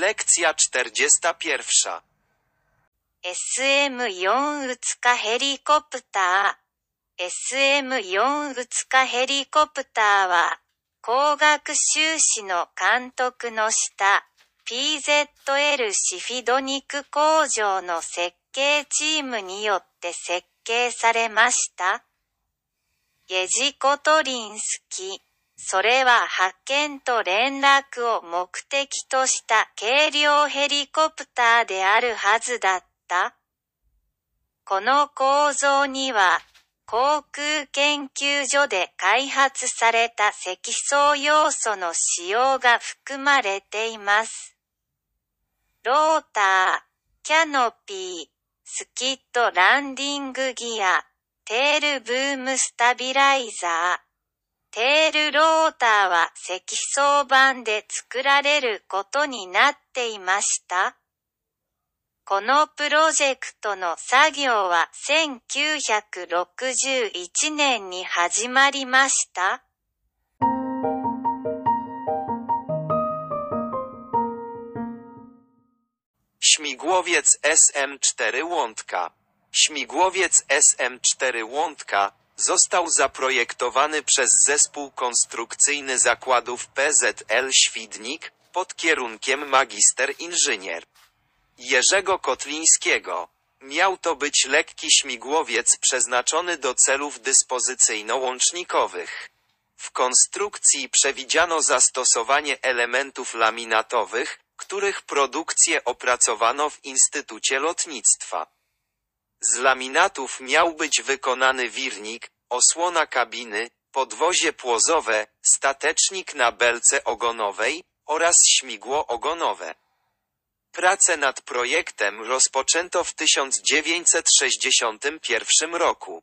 Lekcja 41. SM4 うつかヘリコプター。SM4 うつかヘリコプターは、工学修士の監督の下、PZL シフィドニク工場の設計チームによって設計されました。ゲジコトリンスキ。それは発見と連絡を目的とした軽量ヘリコプターであるはずだった。この構造には、航空研究所で開発された積層要素の使用が含まれています。ローター、キャノピー、スキットランディングギア、テールブームスタビライザー。テールローターは積層板で作られることになっていました。このプロジェクトの作業は1961年に始まりました。Śmigłowiec SM-4 Łądka. Śmigłowiec SM-4 Łądka został zaprojektowany przez zespół konstrukcyjny zakładów PZL Świdnik pod kierunkiem magister inżynier Jerzego Kotlińskiego. Miał to być lekki śmigłowiec przeznaczony do celów dyspozycyjno-łącznikowych. W konstrukcji przewidziano zastosowanie elementów laminatowych, których produkcję opracowano w Instytucie Lotnictwa. Z laminatów miał być wykonany wirnik, osłona kabiny, podwozie płozowe, statecznik na belce ogonowej oraz śmigło ogonowe. Prace nad projektem rozpoczęto w 1961 roku.